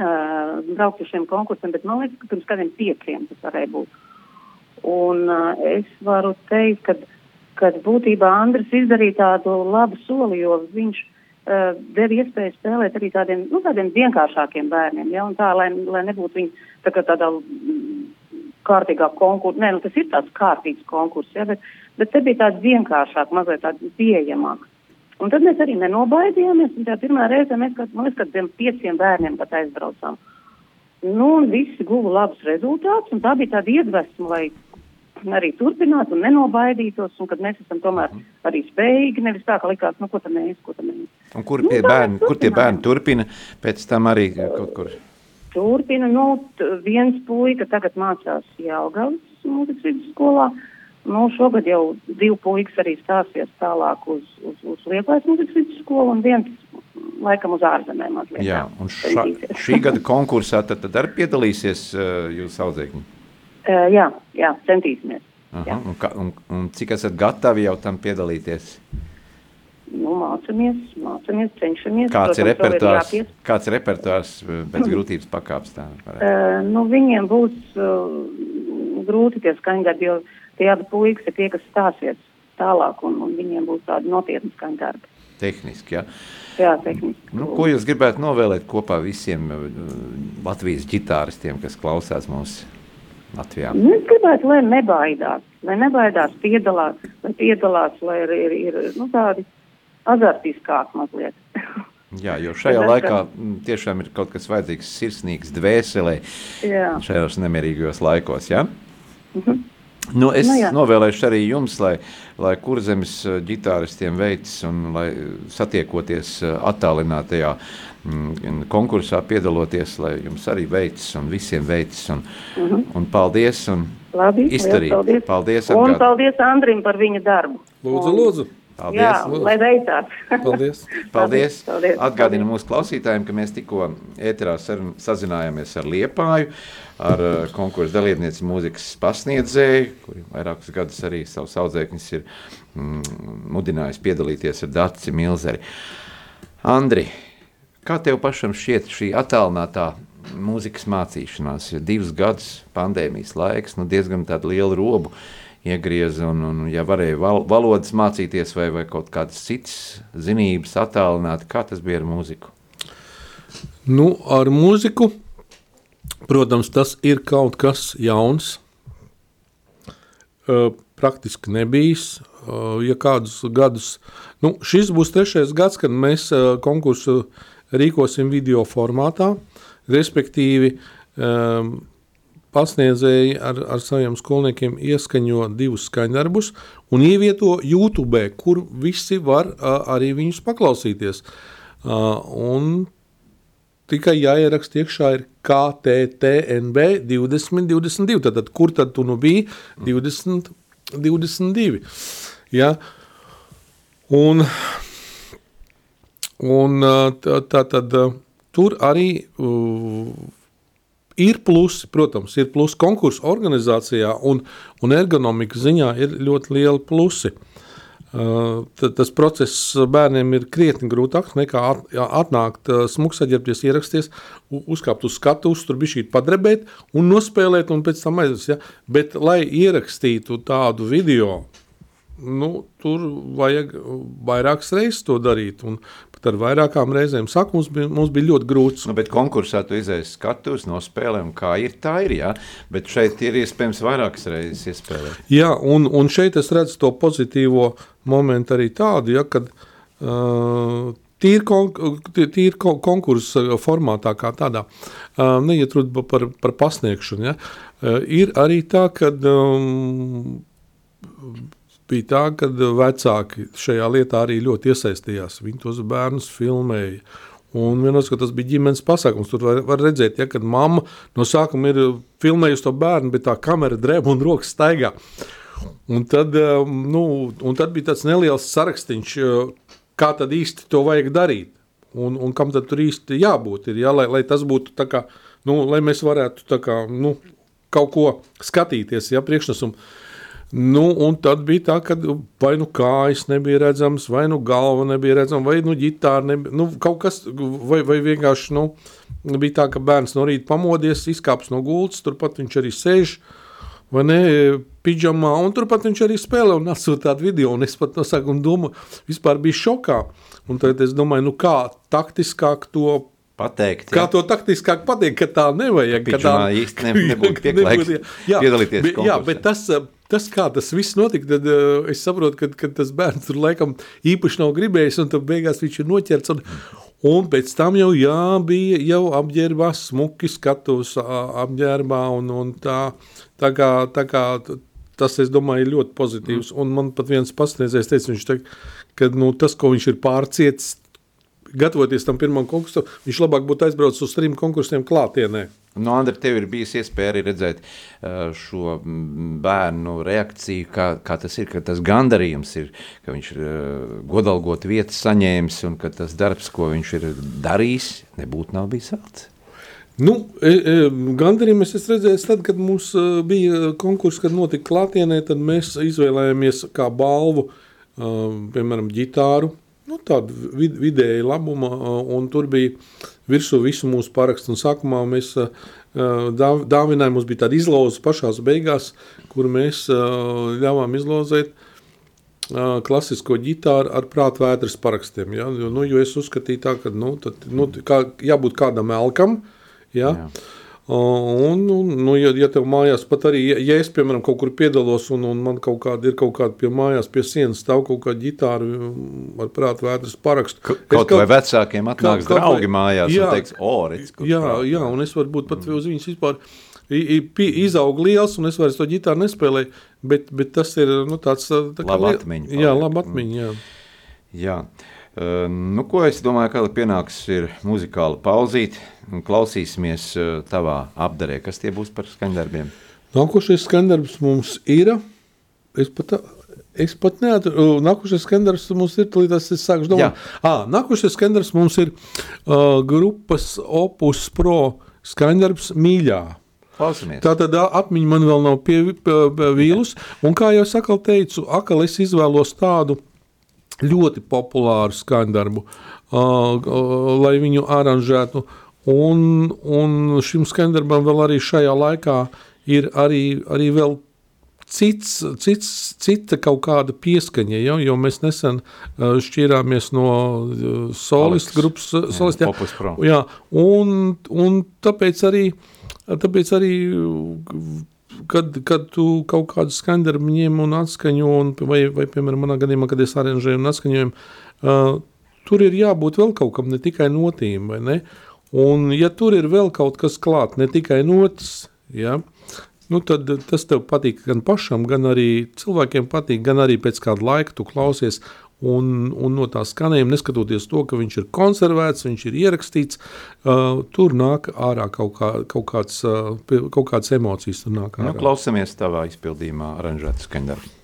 uh, braukt uz šiem konkursiem, bet man liekas, ka pirms kādiem pieciem tas varēja būt. Un uh, es varu teikt, ka, ka būtībā Andris izdarīja tādu labu soli, jo viņš uh, deva iespēju spēlēt arī tādiem, nu, tādiem vienkāršākiem bērniem, ja, un tā, lai, lai nebūtu viņi tā kā tādā kārtīgā konkursa, nē, nu, tas ir tāds kārtīgs konkurss, ja, bet, bet te bija tāds vienkāršāk, mazliet tāds pieejamāks. Un tad mēs arī nenobaidījāmies. Tā pirmā reize mēs kaut kādiem pieciem bērniem pat aizbraucām. Nu, un visi guva labus rezultātus, un tā bija tāda iedvesma, lai arī turpinātu un nenobaidītos, un kad mēs esam tomēr arī spējīgi, nevis tā, ka likās, nu, ko tam mēs, ko tam mēs. Un kur, nu, bērni, kur tie bērni turpina pēc tam arī kaut kur? Turpina, nu, viens puika tagad mācās Jelgavas mūzikas vidusskolā, skolā Nu, šogad jau divi puikas arī stāsies tālāk uz, uz, uz Lietuvas muzikas vidusskolu un viens laikam uz ārzemēm. Mazliet, jā, un ša, šī gada konkursā tad, tad arī piedalīsies uh, jūsu audzēkņi? Uh, *laughs* jā, jā, centīsimies. Aha, jā. Un, ka, un, un cik esat gatavi jau tam piedalīties? Nu, mācamies, mācamies, cenšamies. Kāds ir repertuārs, ir kāds ir repertuārs pēc *laughs* grūtības pakāps? Tā, uh, nu, viņiem būs uh, grūti tie skaņdarbi, jo uh, tie abi puikas ir tie, kas stāsies tālāk, un, un viņiem būs tādi nopietni skaņdarbi. Tehniski, jā. Jā, tehniski. Nu, ko jūs gribētu novēlēt kopā visiem uh, Latvijas ģitāristiem, kas klausās mūsu Latvijā? Nu, es gribētu, lai nebaidās, lai nebaidās piedalās, lai piedalās, lai ir, ir, ir nu, tādi azartiskāk mazliet. *laughs* Jā, jo šajā laikā tiešām ir kaut kas vajadzīgs sirsnīgs dvēselē šajos nemierīgajos laikos, jā? Ja? Mhm. Nu, es nu, jā. novēlēšu arī jums, lai, lai kurzemes eh, ģitāristiem veids un lai satiekoties eh, attālinātajā mm, konkursā piedaloties, lai jums arī veids un visiem veids un, uh mhm. -huh. un paldies un Labi, izdarīt. Paldies. Paldies, un atgād. paldies Andrim par viņa darbu. Lūdzu, un, lūdzu. Paldies, Jā, lūdzu. lai veicās. *laughs* Paldies. Paldies. Paldies. Atgādinu mūsu klausītājiem, ka mēs tikko ēterā sazinājāmies ar Liepāju. Uh, ar uh, konkursu dalībnieci mūzikas pasniedzēju, kuri vairākus gadus arī savus audzēkņus ir mm, mudinājis piedalīties ar Daci Milzeri. Andri, kā tev pašam šķiet šī attālinātā mūzikas mācīšanās, jo divus gadus pandēmijas laiks, nu diezgan tādu lielu robu iegrieza, un, un ja varēja val, valodas mācīties vai, vai kaut kādas citas zinības attālināt, kā tas bija ar mūziku? Nu, ar mūziku, protams, tas ir kaut kas jauns, uh, praktiski nebijis. Uh, ja kādus gadus, nu, šis būs trešais gads, kad mēs uh, konkursu rīkosim video formātā, respektīvi um, pasniedzēji ar, ar saviem skolniekiem ieskaņo divus skaņdarbus un ievieto YouTube, kur visi var uh, arī viņus paklausīties. Uh, tikai jāieraksta iekšā ir KTTNB 2022. Tad, kur tad tu nu biji 20, 22? Ja? Un, un tā, tā tad tur arī uh, ir plusi, protams, ir plusi konkursu organizācijā un, un ergonomikas ziņā ir ļoti lieli plusi. Uh, tas process bērniem ir krietni grūtāks nekā at, atnākt, uh, smūgs aģērbties, ierasties, uzkāpt uz skatuves, tur bija šī padrebēt un nospēlēt, un pēc tam aizies. Ja? Bet, lai ierakstītu tādu video, nu, tur vajag vairākas reizes to darīt. Un ar vairākām reizēm saku, mums bija, mums bija ļoti grūti. Nu, bet konkursā tu izēji skatus, nospēlē, un kā ir, tā ir. Jā. Bet šeit ir iespējams vairākas reizes iespēlēt. Jā, un, un šeit es redzu to pozitīvo momentu arī tādu, ja, kad uh, Tīri kon, tīr konkursa formātā, kā tādā, uh, neiet runa par, par pasniegšanu. Ja? Uh, ir arī tā, ka um, bija tā, ka vecāki šajā lietā arī ļoti iesaistījās. Viņi tos bērnus filmēja. Un vienos, tas bija ģimenes pasākums. Tur var, var redzēt, ja, kad mamma no sākuma ir filmējusi to bērnu, bet tā kamera drēb un rokas staigā. Un tad, um, nu, un tad bija tāds neliels sarakstīns, kā tad īsti to vajag darīt. Un, un kam tad tur īsti jābūt, ir, ja, lai, lai tas būtu tā kā, nu, lai mēs varētu tā kā, nu, kaut ko skatīties, ja, priekšnesumu. Nu, un tad bija tā, ka vai nu kājas nebija redzamas, vai nu galva nebija redzama, vai nu ģitāra nebija. Nu, kaut kas, vai, vai vienkārši nu, bija tā, ka bērns no rīta pamodies, izkāps no gultas, turpat viņš arī sēž. Vai ne, pidžamā, un turpat viņš arī spēlē un atsūta tādu video. Es pat no sākuma domāju, vispār bija šokā. Un tad es domāju, nu kā taktiskāk to pateikt. Jā. Kā to taktiskāk pateikt, ka tā nevajag. Ka tā īsti ne, *laughs* nebūtu pieklājīgs piedalīties. Bet, jā, bet tas, tas, kā tas viss notika, tad uh, es saprotu, ka, ka tas bērns tur laikam īpaši nav gribējis, un tad beigās viņš ir noķerts. Un, un pēc tam jau jā, bija jau apģērbā, smuki skatos apģērbā, un, un tā, tā kā, tā kā tas, es domāju, ir ļoti pozitīvs. Un man pat viens pasniedzējs teica, viņš teica, ka nu, tas, ko viņš ir pārcietis, gatavoties tam pirmam konkursam, viņš labāk būtu aizbraucis uz trim konkursiem klātienē. No Andra, tev ir bijusi iespēja arī redzēt šo bērnu reakciju, kā, kā tas ir, ka tas gandarījums ir, ka viņš ir godalgot vietas saņēmis un ka tas darbs, ko viņš ir darījis, nebūtu nav bijis velts. Nu, e, e, gandarījumu es redzēju, tad, kad mums bija konkurss, kad notika klātienē, tad mēs izvēlējāmies kā balvu, piemēram, ģitāru, nu, tādu vid, vidēju labumu, un tur bija virsū visu mūsu parakstu. Un sākumā mēs dāv, dāvinājām, mums bija tāda izloze pašās beigās, kur mēs ļāvām izlozēt klasisko ģitāru ar prātvētras parakstiem. Ja? Jo, nu, jo es uzskatīju tā, ka nu, tad, nu, kā, jābūt kādam elkam, ja? Jā. Un, un, nu, ja, ja tev mājās pat arī, ja, ja es, piemēram, kaut kur piedalos un, un man kaut kāda ir kaut kāda pie mājās, pie sienas stāv kaut kāda ģitāra ar prātu vētras parakstu. Kaut, kaut vai vecākiem atnāks kaut, draugi mājās jā, un teiks, o, redz, jā, prāt, jā, un es varbūt pat uz viņas vispār izaug liels, un es vairs to ģitāru nespēlēju, bet, bet tas ir nu, tāds tā kā laba atmiņa. Jā, laba atmiņa, jā. jā. Uh, nu, ko es domāju, ka pienāks ir muzikāla pauzīte un klausīsimies uh, tavā apdarē. Kas tie būs par skandarbiem? Nākošais skandarbs mums ir, es pat, es pat neatradu, nākošais skandarbs mums ir, līdz es sākšu domāt. À, nākošais skandarbs mums ir uh, grupas Opus Pro skandarbs Mīļā. Klausamies. Tā tad atmiņa man vēl nav pievīlus, un kā jau sakal teicu, akal es izvēlos tādu, ļoti populāru skaņdarbu, lai viņu aranžētu. Un, un šim skaņdarbam vēl arī šajā laikā ir arī, arī vēl cits, cits, cita kaut kāda pieskaņa, ja, jo mēs nesen šķirāmies no solistu grupas, solist, jā, jā, un, un tāpēc arī, tāpēc arī kad, kad tu kaut kādu skaņdarbu ņem un atskaņo, un, vai, vai, piemēram, manā gadījumā, kad es aranžēju un atskaņoju, uh, tur ir jābūt vēl kaut kam, ne tikai notīm, vai ne? Un, ja tur ir vēl kaut kas klāt, ne tikai notis, ja, nu tad tas tev patīk gan pašam, gan arī cilvēkiem patīk, gan arī pēc kāda laika tu klausies, un, un no tā skanējuma, neskatoties to, ka viņš ir konservēts, viņš ir ierakstīts, uh, tur nāk ārā kaut, kā, kaut, kāds, uh, kaut kādas emocijas. Nu, klausamies tavā izpildījumā aranžēta skaņdarbu.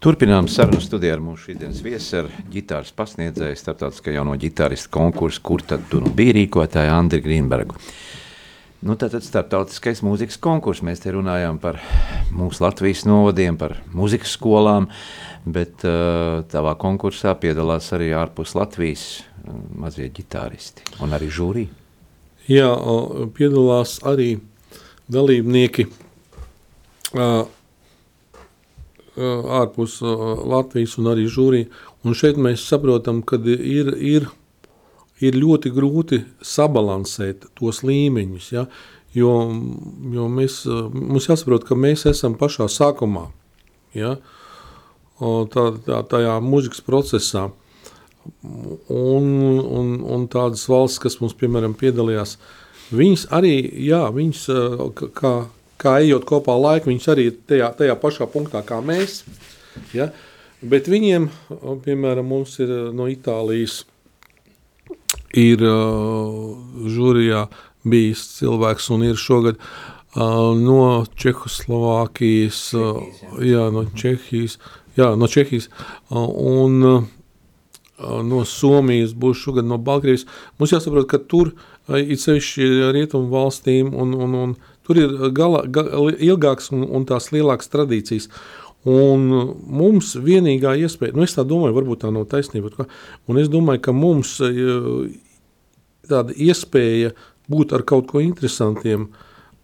Turpinām sarunu studiju ar mūsu šīsdienas viesu, ar ģitāras pasniedzēju, starptautiskā jauno ģitāristu konkursu, kur tad tu nu biji rīkotāja Andri Grīnbergu. Nu, tātad starptautiskais mūzikas konkurss. Mēs te runājām par mūsu Latvijas novadiem, par mūzikas skolām, bet uh, tavā konkursā piedalās arī ārpus Latvijas uh, mazie ģitāristi un arī žūrī. Jā, piedalās arī dalībnieki. Uh, ārpus Latvijas un arī žūrī. Un šeit mēs saprotam, ka ir, ir, ir ļoti grūti sabalansēt tos līmeņus. Ja? Jo, jo mēs, mums jāsaprot, ka mēs esam pašā sākumā, ja? tā, tā, tajā mūzikas procesā. Un, un, un tādas valsts, kas mums, piemēram, piedalījās, viņas arī, jā, viņas, kā, kā ejot kopā laika, viņš arī ir tajā, tajā pašā punktā kā mēs. Ja? Bet viņiem, piemēram, mums ir no Itālijas, ir uh, žūrijā bijis cilvēks un ir šogad uh, no Čehoslovākijas, uh, jā, no Čehijas, jā, no Čehijas un no Somijas, būs šogad no Baltkrievijas. Mums jāsaprot, ka tur ir sevišķi rietumu valstīm un, un, un Tur ir gala, gala, ilgāks un, un tās lielākas tradīcijas. Un mums vienīgā iespēja, nu es tā domāju, varbūt tā nav taisnība, un es domāju, ka mums tāda iespēja būt ar kaut ko interesantiem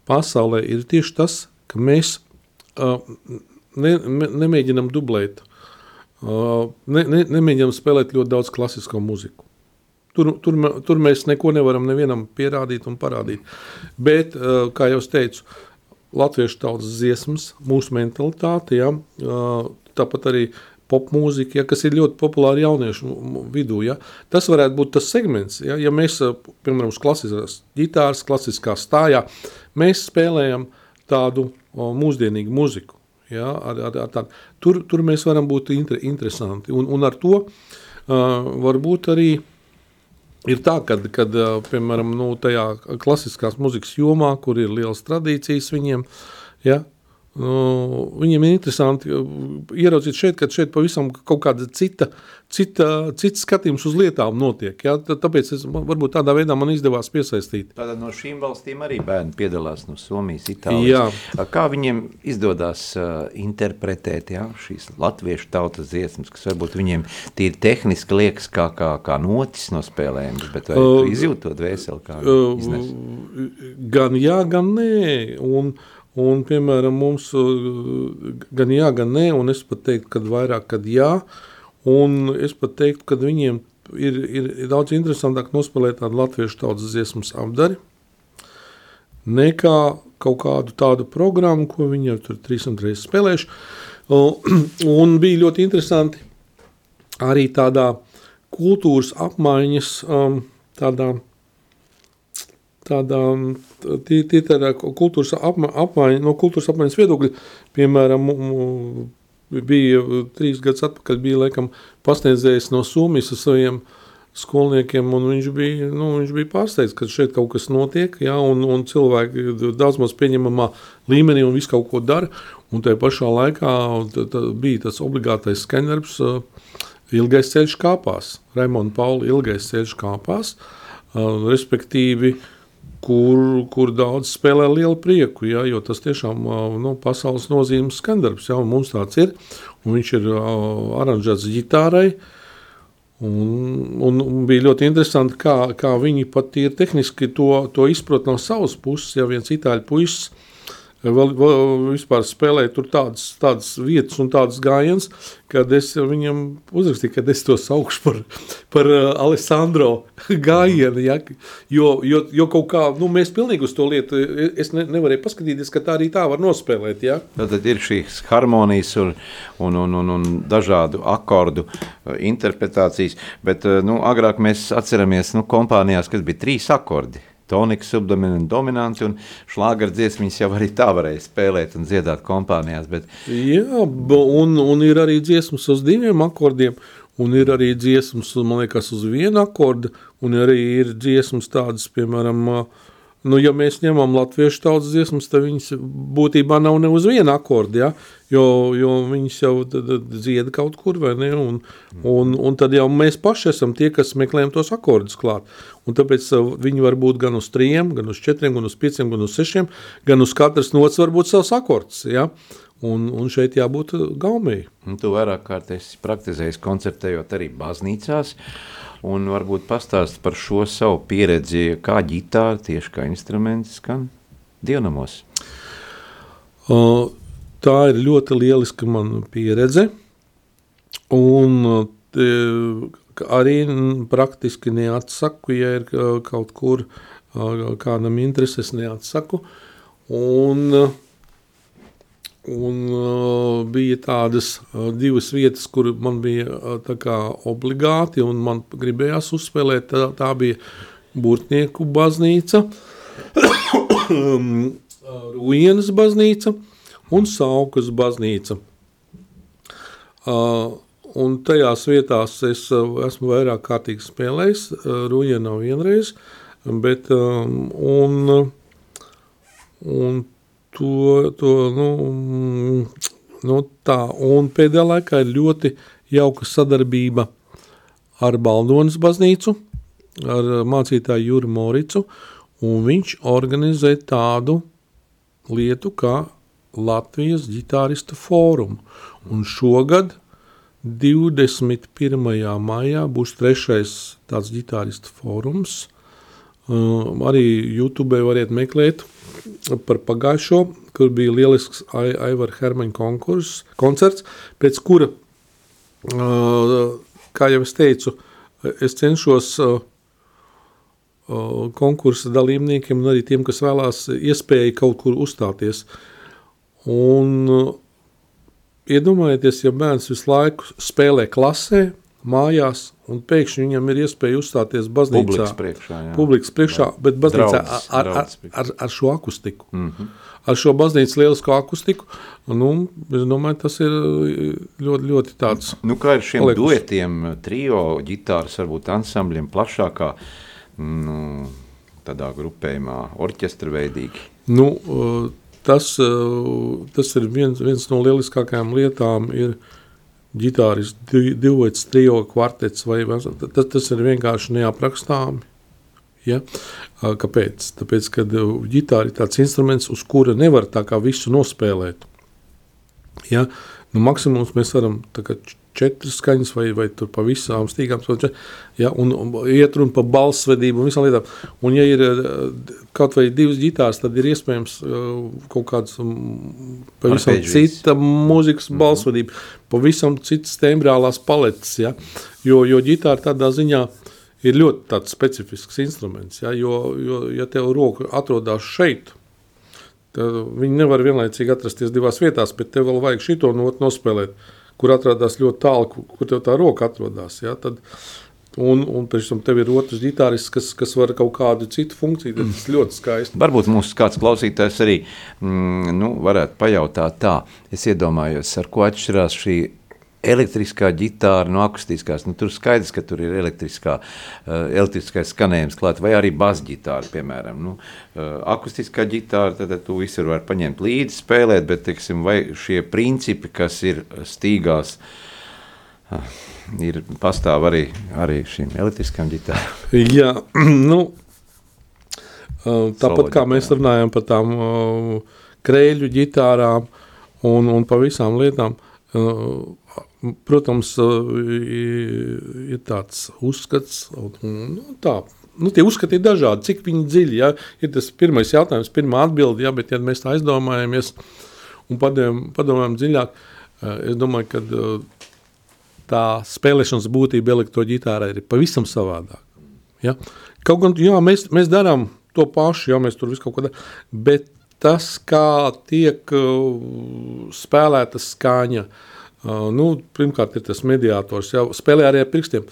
pasaulē ir tieši tas, ka mēs uh, ne, ne, nemēģinam dublēt, uh, ne, ne, nemēģinam spēlēt ļoti daudz klasisko muziku. Tur, tur, tur mēs neko nevaram nevienam pierādīt un parādīt. Bet, uh, kā jau teicu, latviešu tautas dziesmas, mūsu mentalitāte, ja, uh, tāpat arī popmūzika, ja, kas ir ļoti populāra jauniešu vidū. Ja. Tas varētu būt tas segments, ja, ja mēs, piemēram, uz klasiskās ģitāras, klasiskā stājā, mēs spēlējam tādu o, mūsdienīgu muziku. Ja, ar, ar, ar tādu. tur, tur mēs varam būt inter, interesanti. Un, un ar to uh, varbūt arī ir tā, ka, kad, piemēram, nu, tajā klasiskās muzikas jomā, kur ir liels tradīcijas viņiem, ja, Nu, viņiem ir interesanti ieraudzīt šeit, ka šeit pavisam kaut kāda cita, cita, cits skatījums uz lietām notiek. Ja? Tāpēc es, varbūt tādā veidā man izdevās piesaistīt. Tātad no šīm valstīm arī bērni piedalās no Somijas, Itālijas. Jā. Kā viņiem izdodas uh, interpretēt ja, šīs latviešu tautas dziesmas, kas varbūt viņiem tīri tehniski liekas kā, kā, kā notis no spēlēm, bet vai uh, izjūtot vēseli kā uh, iznes? Gan jā, gan nē. Un, uh, Un, piemēram, mums gan jā, gan nē, un es pat teiktu, ka vairāk, kad jā, un es pat teiktu, ka viņiem ir, ir, daudz interesantāk nospēlēt tādu latviešu tautas dziesmas apdari, nekā kaut kādu tādu programmu, ko viņi jau tur 300 reizes spēlējuši. *clears throat* Un bija ļoti interesanti arī tādā kultūras apmaiņas um, tādā tādā, tie tādā kultūras apma, apmaiņa, no kultūras apmaiņas viedokļa, piemēram, bija trīs gadus atpakaļ, bija laikam pasniedzējis no Somijas ar saviem skolniekiem, un viņš bija, nu, viņš bija pārsteigts, ka šeit kaut kas notiek, ja, un, un cilvēki daudz maz pieņemamā līmenī un visu kaut ko dara, un tajā pašā laikā tā, tā bija tas obligātais skenerbs, ilgais ceļš kāpās, Raimonda Paula ilgais ceļš kāpās, respektīvi, uh, kur, kur daudz spēlē lielu prieku, ja, jo tas tiešām nu, pasaules nozīmes skandarbs, ja, mums tāds ir, viņš ir aranžēts ģitārai, un, un, un bija ļoti interesanti, kā, kā viņi pat ir tehniski to, to izprot no savas puses, ja viens itāļu puisis, vēl, vēl vispār spēlēju tur tādas, tādas vietas un tādas gājienas, kad es viņam uzrakstīju, ka es to saukšu par, par uh, Alessandro *laughs* gājienu, ja? jo, jo, jo kaut kā, nu mēs pilnīgi uz to lietu, es ne, nevarēju paskatīties, ka tā arī tā var nospēlēt, ja? Tad ir šīs harmonijas un, un, un, un, un dažādu akordu uh, interpretācijas, bet, uh, nu, agrāk mēs atceramies, nu, kompānijās, kas bija trīs akordi, toniks, subdominants, dominants, un šlāgara dziesmas jau arī tā varēja spēlēt un dziedāt kompānijās. Bet... Jā, un, un ir arī dziesmas uz diviem akordiem, un ir arī dziesmas, man liekas, uz vienu akordu, un arī ir dziesmas tādas, piemēram, uh, Nu, ja mēs ņemam latviešu tautas dziesmas, tad viņas būtībā nav ne uz vienu akordu, ja? jo, jo viņas jau dzied kaut kur, vai ne? Un, un, un tad jau mēs paši esam tie, kas meklējam tos akordus klāt. Un tāpēc uh, viņi var būt gan uz trījiem, gan uz četriem, gan uz pieciem, gan uz sešiem, gan uz katras nots var būt savs akords, ja? Un, un šeit jābūt gaumēji. Tu vairāk kārt esi praktizējis koncertējot arī baznīcās, uh, un varbūt pastāst par šo savu pieredzi, kā ģitāra tieši kā instruments skan? Dievnamos. Uh, tā ir ļoti lieliska man pieredze, un te, arī praktiski neatsaku, ja ir kaut kur kādam intereses neatsaku, un uh, Un uh, bija tādas uh, divas vietas, kur man bija uh, obligāti, un man gribējās uzspēlēt. Tā, tā bija Burtnieku baznīca, *coughs* Ruienas baznīca un Saukas baznīca. Uh, un tajās vietās es uh, esmu vairāk kārtīgi spēlējis, uh, Ruienā vienreiz, bet um, un, un to, to nu, nu, tā. Un pēdējā laikā ir ļoti jauka sadarbība ar Baldonas baznīcu, ar mācītāju Juru Moricu, un viņš organizē tādu lietu kā Latvijas ģitāristu fórumu. Un šogad, 21. maijā, būs trešais tāds ģitāristu fórums. Uh, arī YouTube variet meklēt par pagājušo, kur bija lielisks Aivara Hermaņa konkurss, koncerts, pēc kura, kā jau es teicu, es cenšos konkursa dalībniekiem un arī tiem, kas vēlās iespēju kaut kur uzstāties. Un iedomājieties, ja bērns visu laiku spēlē klasē, mājās, un pēkšņi viņam ir iespēja uzstāties baznīcā. Publikas priekšā, jā. Publikas priekšā, jā. bet baznīcā Draudzes, ar, ar, ar, ar šo akustiku. Mm -hmm. Ar šo baznīcas lielisko akustiku, nu, es domāju, tas ir ļoti, ļoti tāds. Nu, kā ar šiem Paliekus. duetiem, trio, ģitāras, varbūt ansambļiem plašākā, nu, tādā grupējumā, orķestra veidīgi? Nu, uh, tas, uh, tas ir viens, viens no lieliskākajām lietām, ir ģitāris, divots, trio, kvartets, vai, tas, tas ir vienkārši neaprakstāmi. Ja? Kāpēc? Tāpēc, ka ģitāra ir tāds instruments, uz kura nevar tā kā visu nospēlēt. Ja? Nu, maksimums mēs varam kā četras skaņas, vai, vai tur pa visām stīgām, ja, un, un iet runa par balssvedību un visām lietām. Un, ja ir kaut vai divas ģitāras, tad ir iespējams kaut kāds pavisam cita mūzikas Mhm. balssvedība, pavisam citas tembrālās paletes, ja, jo, jo ģitāra tādā ziņā ir ļoti tāds specifisks instruments, ja, jo, jo, ja tev roka atrodas šeit, tad viņi nevar vienlaicīgi atrasties divās vietās, bet tev vēl vajag šito nospēlēt, kur atrodas ļoti tālu, kur, tev tā roka atrodas. Ja? Tad, un, un pēc tam tev ir otrs ģitārists, kas, kas var kaut kādu citu funkciju. Tas ļoti skaisti. Varbūt mums kāds klausītājs arī mm, nu, varētu pajautāt tā. Es iedomājos, ar ko atšķirās šī elektriskā ģitāra no akustiskās. Nu, tur skaidrs, ka tur ir elektriskā, uh, elektriskais skanējums klāt, vai arī basģitāra, piemēram. Nu, uh, akustiskā ģitāra, tad, tad tu visur var paņemt līdzi spēlēt, bet, teiksim, vai šie principi, kas ir stīgās, uh, ir pastāv arī, arī šīm elektriskām ģitārām. Jā, *clears throat* nu, tāpat Solo kā mēs ģitārām. runājam par tām krēļu ģitārām un, un par visām lietām, protams, uh, ir tāds uzskats, nu, tā, nu, tie uzskati ir dažādi, cik dziļi, ja, ir tas pirmais jautājums, pirmā atbilde, ja, bet ja mēs tā aizdomājamies un padomājam, dziļāk, es domāju, ka tā spēlēšanas būtība elektroģitārā ir pavisam savādāk. Ja? Kaut gan jā, mēs, mēs darām to pašu, ja mēs tur visu kaut ko darām, bet tas, kā tiek spēlēta skaņa, uh, nu, pirmkārt ir tas mediātors, jau spēlē arī ar pirkstiem,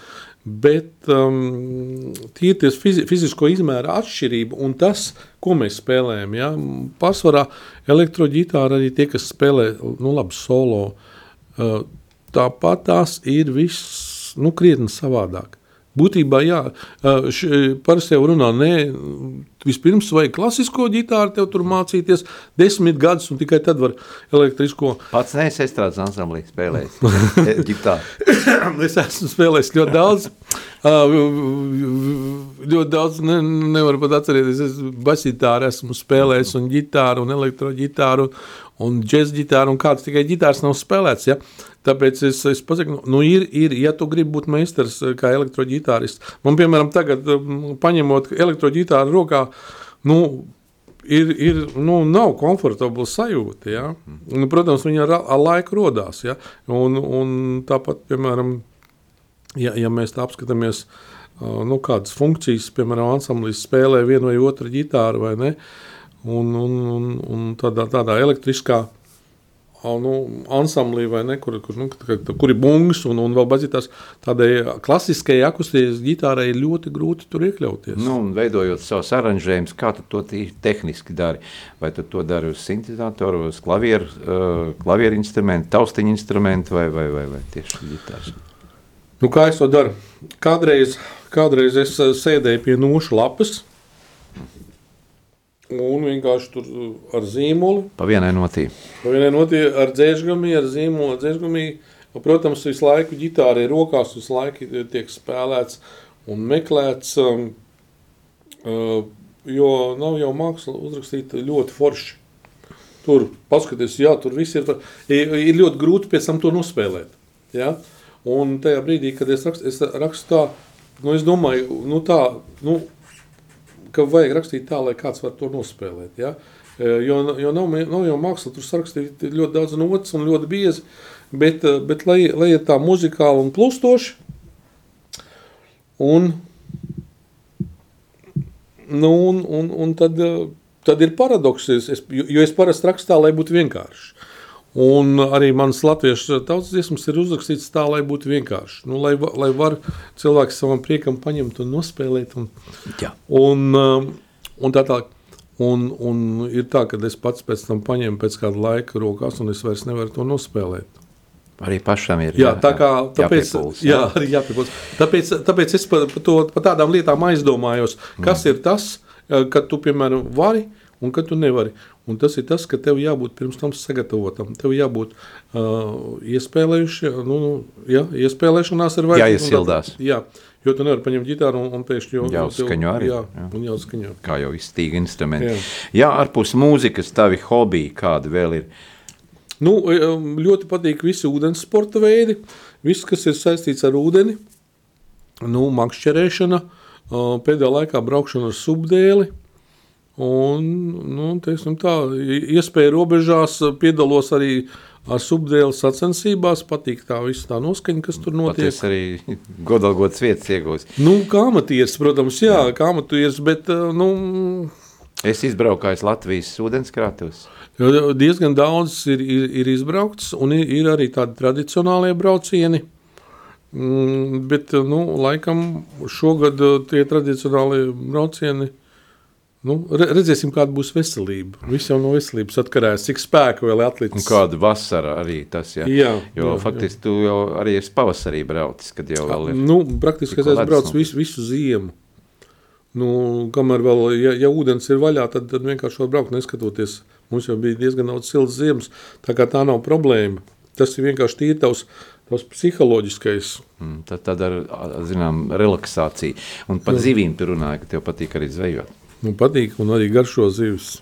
bet um, tie ir fizi fizisko izmēra atšķirība un tas, ko mēs spēlējam, ja? pārsvarā elektroģitāra arī tie, kas spēlē, nu labi, solo, uh, tāpat tās ir viss nu, krietni savādāk. Būtībā, jā, parasti jau runā, nē, vispirms vajag klasisko ģitāru, tev tur mācīties desmit gadus, un tikai tad var elektrisko. Pats neesi estrādes ansamblī spēlējis *laughs* ģitāru. *coughs* es esmu spēlējis ļoti daudz. ļoti daudz, ne, nevaru pat atcerēties. Es basītāru esmu spēlējis, un ģitāru, un elektroģitāru, un džēzus ģitāru, un kāds tikai ģitārs nav spēlēts. Ja? Tāpēc es, es pasaku, nu, ir, ir, ja tu gribi būt meistars kā elektroģitārists, man, piemēram, tagad paņemot elektroģitāru rokā, nu, ir, ir nu, nav komfortabla sajūta. Ja? Nu, protams, viņa ar, ar laiku radās. Ja? Un, un tāpat, piemēram, ja, ja mēs tā apskatāmies, nu, kādas funkcijas, piemēram, ansamblis spēlē vienu vai otru ģitāru, vai ne? Un, un, un, un tādā, tādā elektriskā nu, ansamblī, vai ne, kur, kur, nu, kur ir bungas un, un vēl bazītās, tādai klasiskajai akustiskai ģitārai ir ļoti grūti tur iekļauties. Nu, un veidojot savus aranžējumus, kā tu to tehniski dari? Vai tu to dari uz sintēzatoru, uz klavieru, uh, klavieru instrumentu, taustiņu instrumentu vai, vai, vai, vai tieši ģitāras? Nu, kā es to daru? Kādreiz, kādreiz es sēdēju pie nošu lapas, Un vienkārši tur ar zīmoli. Pa vienai notī. Pa vienai notī ar dzēžgamī, ar zīmolu dzēžgamī. Protams, visu laiku ģitāra ir rokās, visu laiku tiek spēlēts un meklēts. Um, uh, jo nav jau māksla uzrakstīta ļoti forši. tur paskaties, jā, tur viss ir, ir, ir ļoti grūti pēc tam to nospēlēt. Ja? Un tajā brīdī, kad es rakstu, es rakstu tā, nu, es domāju, nu, tā, nu, ka vajag rakstīt tā, lai kāds var to nospēlēt. Ja? Jo, jo nav, nav jau māksla, tur sarakstīt ļoti daudz notas un ļoti biezi, bet, bet lai, lai ir tā muzikāli un plustoši, un, nu, un, un, un tad, tad ir paradoks, es, es, jo es parasti rakstu tā, lai būtu vienkārši. Un arī manas latviešu tautas dziesmas ir uzrakstīts tā, lai būtu vienkārši. Nu, lai, lai var cilvēks savam priekam paņemt un nospēlēt. Un, Jā. un, um, un tā tālāk. Un, un ir tā, ka es pats pēc tam paņēmu pēc kāda laika rokās, un es vairs nevaru to nospēlēt. Arī pašam ir jā, tā kā, tāpēc, jāpiepuls, jā, *laughs* arī jāpiepuls. Tāpēc, tāpēc es par, to, par tādām lietām aizdomājos, kas mm. ir tas, kad tu, piemēram, vari un kad tu nevari. Un tas ir tas, ka tev jābūt pirms tam sagatavotam. Tev jābūt uh, iespēlējušiem, nu, jā, iespēlēšanās ir vajadzīga. Jāiesildās. Jā, jo tu nevari paņemt ģitāru un, un pēkšņi jau jāuzskaņo arī. Jā, jā. un jāuzskaņo. Kā jau izstīga instrumenti. Jā. jā, ārpus mūzikas tavi hobiji kādi vēl ir? Nu, ļoti patīk visi ūdens sporta veidi, viss, kas ir saistīts ar ūdeni, nu, makšķerēšana, pēdējā laikā braukšana ar subdēli, Un, nu, teiksim, tā, iespēja robežās piedalos arī ar subdēlu sacensībās. Patīk tā visa tā noskaņa, kas tur notiek. Tas arī *laughs* godalgotas vietas iegūst. Nu, kā amatieris, protams, jā, jā. kā amatieris, bet, nu... Es izbraukājis Latvijas ūdenskrātos. Diezgan daudz ir, ir, ir izbraukts, un ir, ir arī tādi tradicionālie braucieni. Mm, bet, nu, laikam šogad tie tradicionālie braucieni – Nu, redzēsim, kāda būs veselība. Viss jau no veselības atkarīgs, cik spēka vēl atlicis. Un kāda vasara arī tas ir. Jā, jo jā, faktiski jā. tu jau arī esi pavasarī braucis, kad jau vēl ir. Nu, praktiski es esmu braucis visu, visu ziemu. Nu, kamēr vēl, ja, ja ūdens ir vaļā, tad, tad vienkārši var braukt neskatoties. Mums jau bija diezgan daudz silts ziemas, tā kā tā nav problēma. Tas ir vienkārši tīri tavs, tavs psiholoģiskais. Mm, tad, tad ar, zinām, relaksāciju. Un par zivīm tu runāji, ka tev patīk arī zvejot. Man nu, patīk un arī garšo zivs.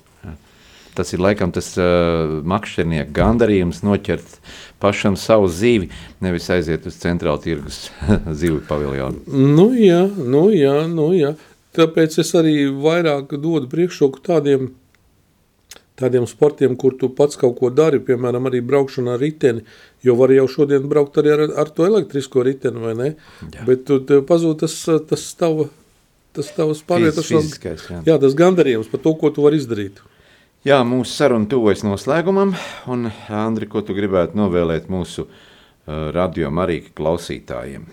Tas ir laikam tas uh, makšķernieka gandarījums noķert pašam savu zīvi, nevis aiziet uz centrālu tirgus *laughs* zivju paviljonu. Nu jā, nu jā, nu jā. Tāpēc es arī vairāk dodu priekšroku tādiem, tādiem sportiem, kur tu pats kaut ko dari, piemēram, arī braukšana ar riteni, jo var jau šodien braukt arī ar, ar to elektrisko riteni, vai ne? Jā. Bet tu, pazūd tas, tas tava tas tavs pārvietošanās, jā. jā, tas gandarījums par to, ko tu vari izdarīt. Jā, mūsu saruna tuvojas noslēgumam, un Andri, ko tu gribētu novēlēt mūsu uh, radio Marīka klausītājiem?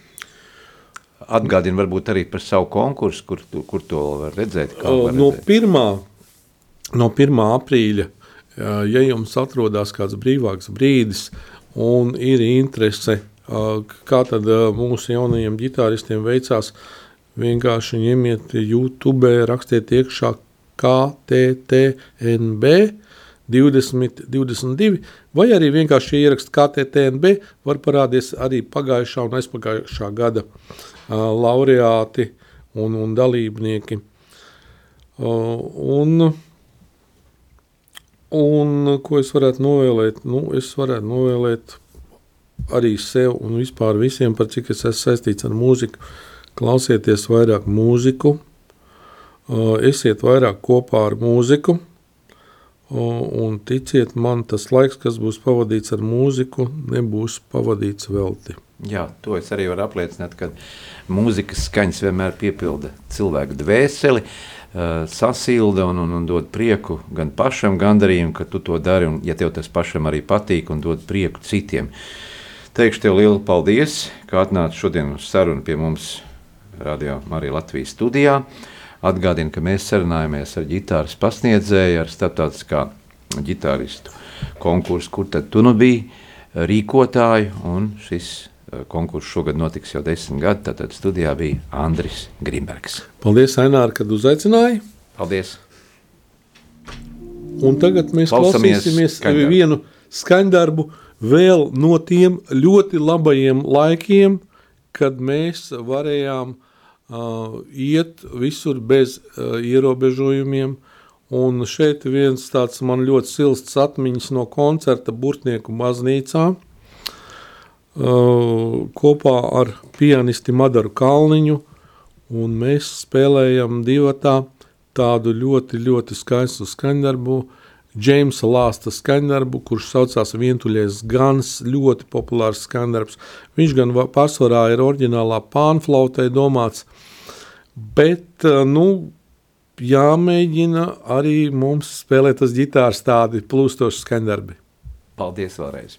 Atgādini varbūt arī par savu konkursu, kur, tu, kur to var redzēt. Var no, redzēt. Pirmā, no 1. aprīļa, ja jums atrodas kāds brīvāks brīdis un ir interese, kā tad mūsu jaunajiem ģitāristiem veicās uh, Vienkārši ņemiet YouTube, rakstiet iekšā KTTNB 2022, vai arī vienkārši ierakst KTTNB, var parādīties arī pagājušā un aizpagājušā gada uh, laureāti un, un dalībnieki. Uh, un, un ko es varētu novēlēt? Nu, es varētu novēlēt arī sev un vispār visiem, par cik es esmu saistīts ar mūziku, uh, klausieties vairāk mūziku, esiet vairāk kopā ar mūziku, un ticiet man, tas laiks, kas būs pavadīts ar mūziku, nebūs pavadīts velti. Jā, to es arī varu apliecināt, ka mūzikas skaņas vienmēr piepilda cilvēku dvēseli, sasilda un, un, un dod prieku gan pašam gandarījumu, ka tu to dari, un ja tev tas pašam arī patīk un dod prieku citiem. Teikšu tev lielu paldies, ka atnāci šodien uz sarunu pie mums Radio Marija Latvijas studijā. Atgādinu, ka mēs sarunājamies ar ģitāras pasniedzēju, ar starptautiskā ģitāristu konkursu, kur tad tu nu biji rīkotāju, un šis eh, konkurss šogad notiks jau desmit gadi, tātad studijā bija Andris Grimbergs. Paldies, Ainār, kad uzaicināji. Paldies. Un tagad mēs Klausamies klausīsimies skaņdarbu. vienu skaņdarbu vēl no tiem ļoti labajiem laikiem, kad mēs varējām uh, iet visur bez uh, ierobežojumiem Un šeit viens tāds man ļoti silsts atmiņas no koncerta Burtnieku baznīcā uh, kopā ar pianisti Madaru Kalniņu, un mēs spēlējam divatā tādu ļoti, ļoti skaistu skaņdarbu, Džeimsa Lāsta skaņdarbu, kurš saucās Vientuļies Gans, ļoti populārs skaņdarbs. Viņš gan pārsvarā ir oriģinālā pānflautē domāts, bet, nu, jāmēģina arī mums spēlēt tas ģitārs tādi plūstoši skaņdarbi. Paldies vēlreiz!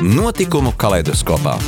Notikumu kaleidoskopā.